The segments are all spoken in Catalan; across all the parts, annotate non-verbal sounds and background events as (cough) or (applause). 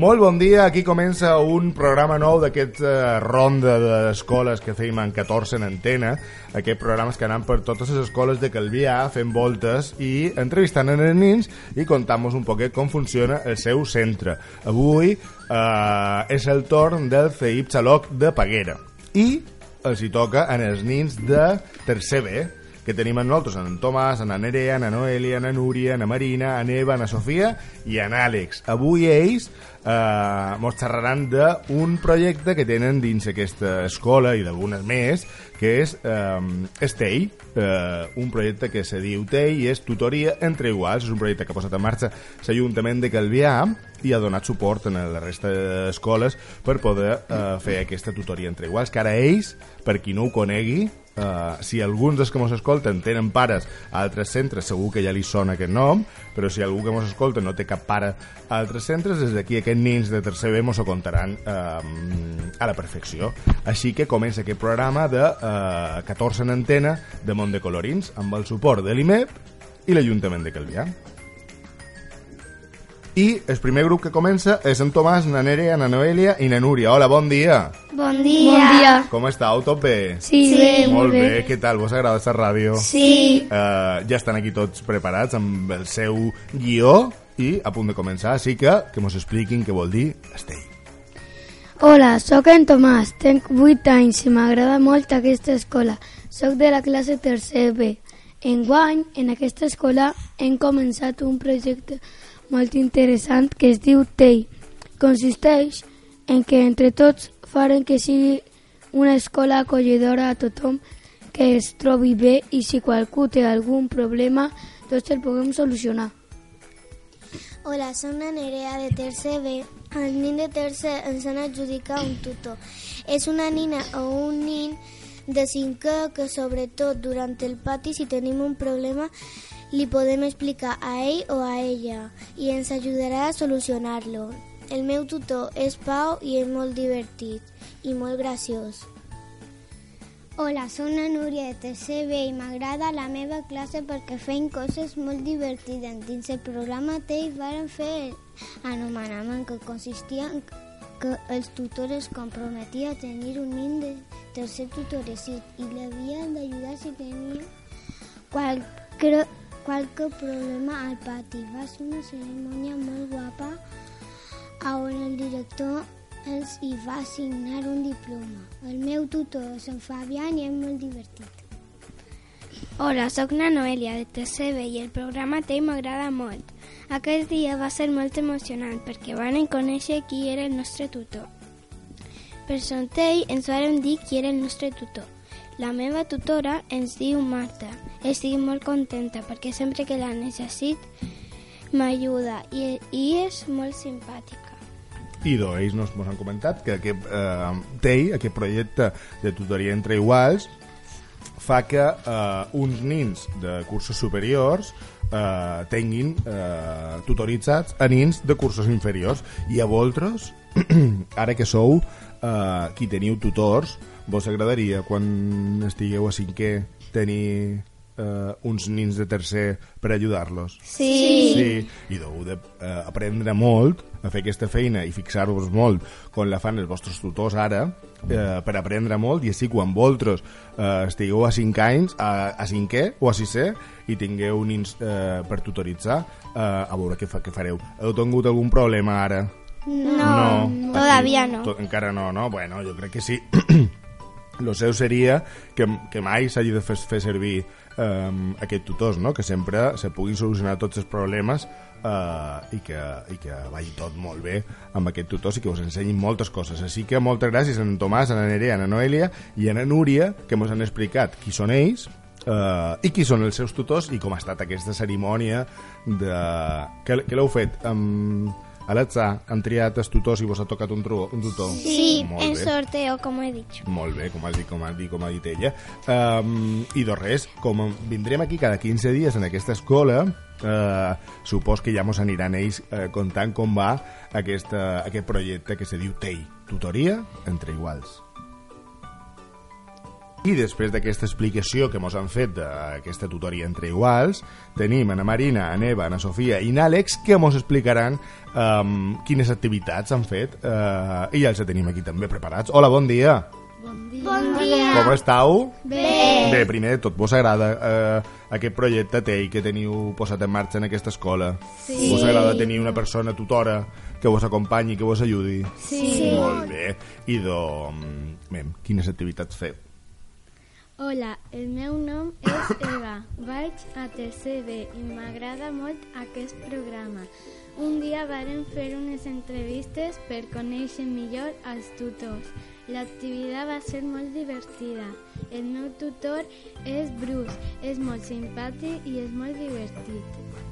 Molt bon dia, aquí comença un programa nou d'aquest eh, ronda d'escoles que fèiem en 14 en antena, aquests programes que anem per totes les escoles de Calvià fent voltes i entrevistant en els nins i contant-nos un poquet com funciona el seu centre. Avui eh, és el torn del CEIP Xaloc de Paguera. I els hi toca en els nins de tercer B, que tenim en nosaltres, en Tomàs, en Nerea, en Noelia, en Núria, en Marina, en Eva, en Sofia i en Àlex. Avui ells eh, mos xerraran d'un projecte que tenen dins aquesta escola i d'algunes més, que és eh, Estei, eh, un projecte que se diu TEI i és tutoria entre iguals, és un projecte que ha posat en marxa l'Ajuntament de Calvià i ha donat suport a la resta d'escoles per poder eh, fer aquesta tutoria entre iguals, que ara ells, per qui no ho conegui, Uh, si alguns dels que ens escolten tenen pares a altres centres, segur que ja li sona aquest nom, però si algú que ens escolta no té cap pare a altres centres, des d'aquí aquests nins de tercer B ens ho contaran uh, a la perfecció. Així que comença aquest programa de uh, 14 en antena de Mont de Colorins, amb el suport de l'IMEP i l'Ajuntament de Calvià. I el primer grup que comença és en Tomàs, na Nerea, na Noelia i na Núria. Hola, bon dia. Bon dia. Bon dia. Com estàu? Tot bé? Sí, Sí. bé, Molt bé. Què tal? Vos agrada aquesta ràdio? Sí. Uh, ja estan aquí tots preparats amb el seu guió i a punt de començar, així que que mos expliquin què vol dir Estell. Hola, sóc en Tomàs, tenc 8 anys i m'agrada molt aquesta escola. Soc de la classe tercer B. Enguany, en aquesta escola, hem començat un projecte molt interessant que es diu TEI. Consisteix en que entre tots farem que sigui una escola acollidora a tothom que es trobi bé i si qualcú té algun problema, tots el puguem solucionar. Hola, soc una Nerea de tercer B. Els nins de tercer ens han adjudicat un tutor. És una nina o un nin de cinquè que sobretot durant el pati si tenim un problema li podem explicar a ell o a ella i ens ajudarà a solucionar-lo. El meu tutor és Pau i és molt divertit i molt graciós. Hola, soc la Núria de tercer i m'agrada la meva classe perquè feim coses molt divertides. Dins el programa TEI varen fer anomenament que consistia en que els tutors es comprometia a tenir un nin de tercer tutorecit i l'havien d'ajudar si tenia qualque, qualque problema al pati. Va ser una cerimònia molt guapa on el director els hi va assignar un diploma. El meu tutor és en Fabián i és molt divertit. Hola, sóc na Noelia de tercer B i el programa TEI m'agrada molt. Aquest dia va ser molt emocionant perquè van conèixer qui era el nostre tutor. Per son TEI ens vàrem dir qui era el nostre tutor. La meva tutora ens diu Marta. Estic molt contenta perquè sempre que la necessit m'ajuda i, i és molt simpàtica. I do, ells nos, nos han comentat que aquest eh, TEI, aquest projecte de tutoria entre iguals, fa que eh, uns nins de cursos superiors eh, tinguin eh, tutoritzats a nins de cursos inferiors. I a vosaltres, (clears throat) ara que sou eh, qui teniu tutors vos agradaria quan estigueu a cinquè tenir eh, uns nins de tercer per ajudar-los? Sí. Sí, i deu d'aprendre molt a fer aquesta feina i fixar-vos molt com la fan els vostres tutors ara eh, per aprendre molt i així quan vosaltres eh, estigueu a 5 anys a, a 5è o a 6è i tingueu nins eh, per tutoritzar eh, a veure què, fa, què fareu heu tingut algun problema ara? No, todavía no. To- encara no, no? Bueno, jo crec que sí (clears throat) el seu seria que, que mai s'hagi de fer, fer servir um, aquest tutors, no? que sempre se puguin solucionar tots els problemes uh, i, que, i que vagi tot molt bé amb aquest tutors i que us ensenyin moltes coses. Així que moltes gràcies a en Tomàs, a la Nerea, a la Noelia i a la Núria, que ens han explicat qui són ells Uh, I qui són els seus tutors i com ha estat aquesta cerimònia de... que, que l'heu fet? Um, a l'atzar han triat els tutors i vos ha tocat un, tru, un tutor? Sí, Molt en bé. sorteo, como he dicho. Molt bé, com has dit, com has dit, com ha dit ella. Um, I de res, com vindrem aquí cada 15 dies en aquesta escola, uh, supos que ja mos aniran ells uh, contant com va aquesta, aquest projecte que se diu TEI, tutoria entre iguals. I després d'aquesta explicació que mos han fet d'aquesta tutoria entre iguals, tenim Ana Marina, Ana Eva, Ana Sofia i Àlex que mos explicaran um, quines activitats han fet uh, i ja els tenim aquí també preparats. Hola, bon dia. Bon dia. Com estàu? Bé. Bé, primer de tot, vos agrada eh, aquest projecte TEI que teniu posat en marxa en aquesta escola? Sí. Vos agrada tenir una persona tutora que vos acompanyi, que vos ajudi? Sí. Molt bé. I doncs, bé, quines activitats feu? Hola, el meu nom és Eva. Vaig a tercer B i m'agrada molt aquest programa. Un dia varen fer unes entrevistes per conèixer millor els tutors. L'activitat va ser molt divertida. El meu tutor és Bruce, és molt simpàtic i és molt divertit.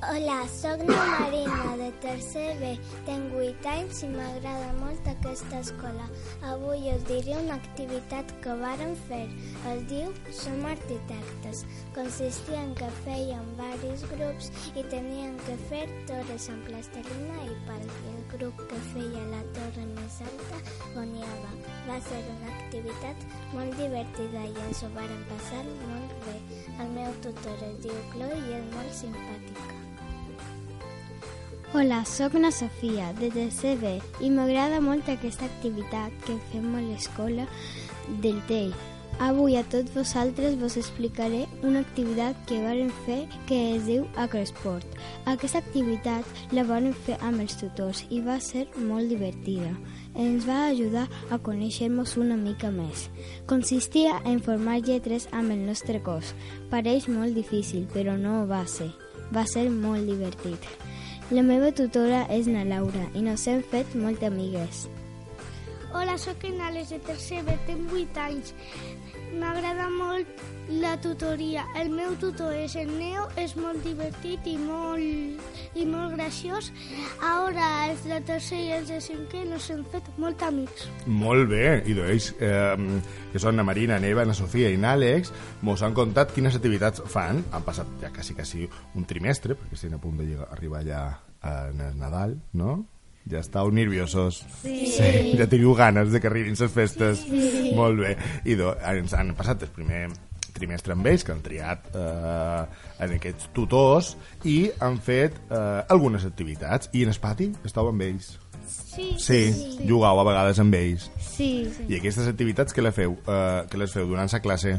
Hola, sóc la Marina de tercer B. Tenc 8 anys i m'agrada molt aquesta escola. Avui us diré una activitat que vàrem fer. Es diu Som arquitectes. Consistia en que fèiem varis grups i tenien que fer torres amb plastelina i pal. I el grup que feia la torre més alta guanyava. Va ser una activitat molt divertida i ens ho vàrem passar molt bé. El meu tutor es diu Chloe i és molt simpàtica. Hola, sóc na Sofia, de tercer B, i m'agrada molt aquesta activitat que fem a l'escola del TEI. Avui a tots vosaltres vos explicaré una activitat que varen fer que es diu Acrosport. Aquesta activitat la varen fer amb els tutors i va ser molt divertida. Ens va ajudar a conèixer-nos una mica més. Consistia en formar lletres amb el nostre cos. Pareix molt difícil, però no ho va ser. Va ser molt divertit. La meva tutora és na Laura i nos hem fet molt amigues. Hola, sóc en Àlex de tercer B, tinc 8 anys. M'agrada molt la tutoria. El meu tutor és el Neo, és molt divertit i molt, i molt graciós. Ara els de tercer i els de cinquè nos hem fet molt amics. Molt bé, i d'ells, eh, que són la Marina, Neva, la Sofia i l'Àlex, mos han contat quines activitats fan. Han passat ja quasi, quasi un trimestre, perquè estem a punt de llegar, arribar ja a Nadal, no? Ja estàu nerviosos. Sí. sí. Ja teniu ganes de que arribin les festes. Sí. Molt bé. I do, ens han passat el primer trimestre amb ells, que han triat eh, en aquests tutors i han fet eh, algunes activitats. I en el pati estàu amb ells. Sí. Sí, sí. jugau a vegades amb ells. Sí, I aquestes activitats que les feu, eh, que les feu durant la classe?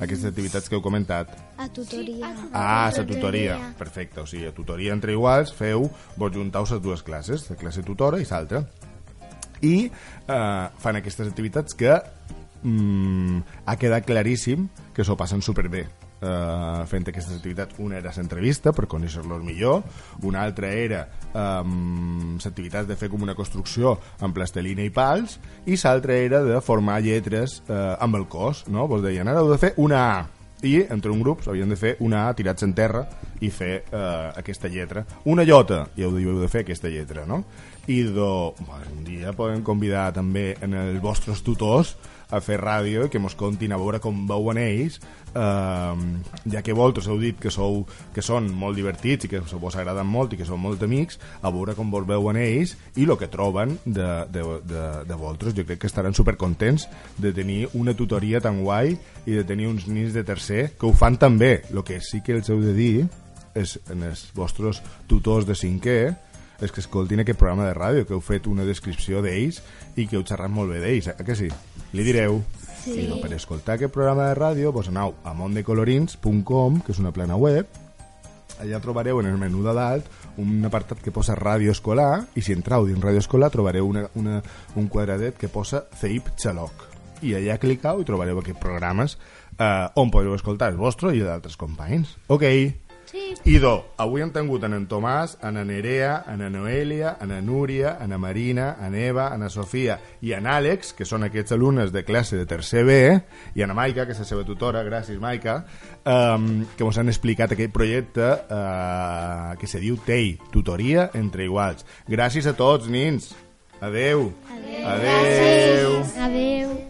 Aquestes activitats que heu comentat. a tutoria. Ah, la tutoria. Perfecte, o sigui, a tutoria entre iguals feu, vos juntau les dues classes, la classe tutora i l'altra. I eh, fan aquestes activitats que mm, ha quedat claríssim que s'ho passen superbé eh, fent aquestes activitats. Una era l'entrevista per conèixer-los millor, una altra era um, l'activitat de fer com una construcció amb plastelina i pals i l'altra era de formar lletres eh, amb el cos, no? Vos deien, ara heu de fer una A i entre un grup s'havien de fer una A tirats en terra i fer eh, aquesta lletra una llota, i heu, heu de fer aquesta lletra no? i do, bueno, un dia podem convidar també en els vostres tutors a fer ràdio i que mos contin a veure com veuen ells eh, ja que vosaltres heu dit que, sou, que són molt divertits i que vos agraden molt i que són molt amics a veure com vos veuen ells i el que troben de, de, de, de vosaltres. Jo crec que estaran supercontents de tenir una tutoria tan guai i de tenir uns nins de tercer que ho fan també el que sí que els heu de dir és en els vostres tutors de cinquè és que escoltin aquest programa de ràdio, que heu fet una descripció d'ells i que heu xerrat molt bé d'ells, eh que sí? Li direu. Sí. I no, per escoltar aquest programa de ràdio, vos anau a mondecolorins.com, que és una plana web, allà trobareu en el menú de dalt un apartat que posa ràdio escolar i si entrau dins ràdio escolar trobareu una, una, un quadradet que posa CEIP Xaloc i allà clicau i trobareu aquests programes eh, on podeu escoltar el vostre i d'altres companys. Ok, Sí. Idò, avui hem tingut en en Tomàs, en en Nerea, en en Noelia, en en Núria, en en Marina, en Eva, en en Sofia i en Àlex, que són aquests alumnes de classe de tercer B, i en Maica, que és la seva tutora, gràcies Maica, um, que ens han explicat aquest projecte uh, que se diu TEI, Tutoria entre Iguals. Gràcies a tots, nins. Adeu. Adeu. Adeu. Adeu.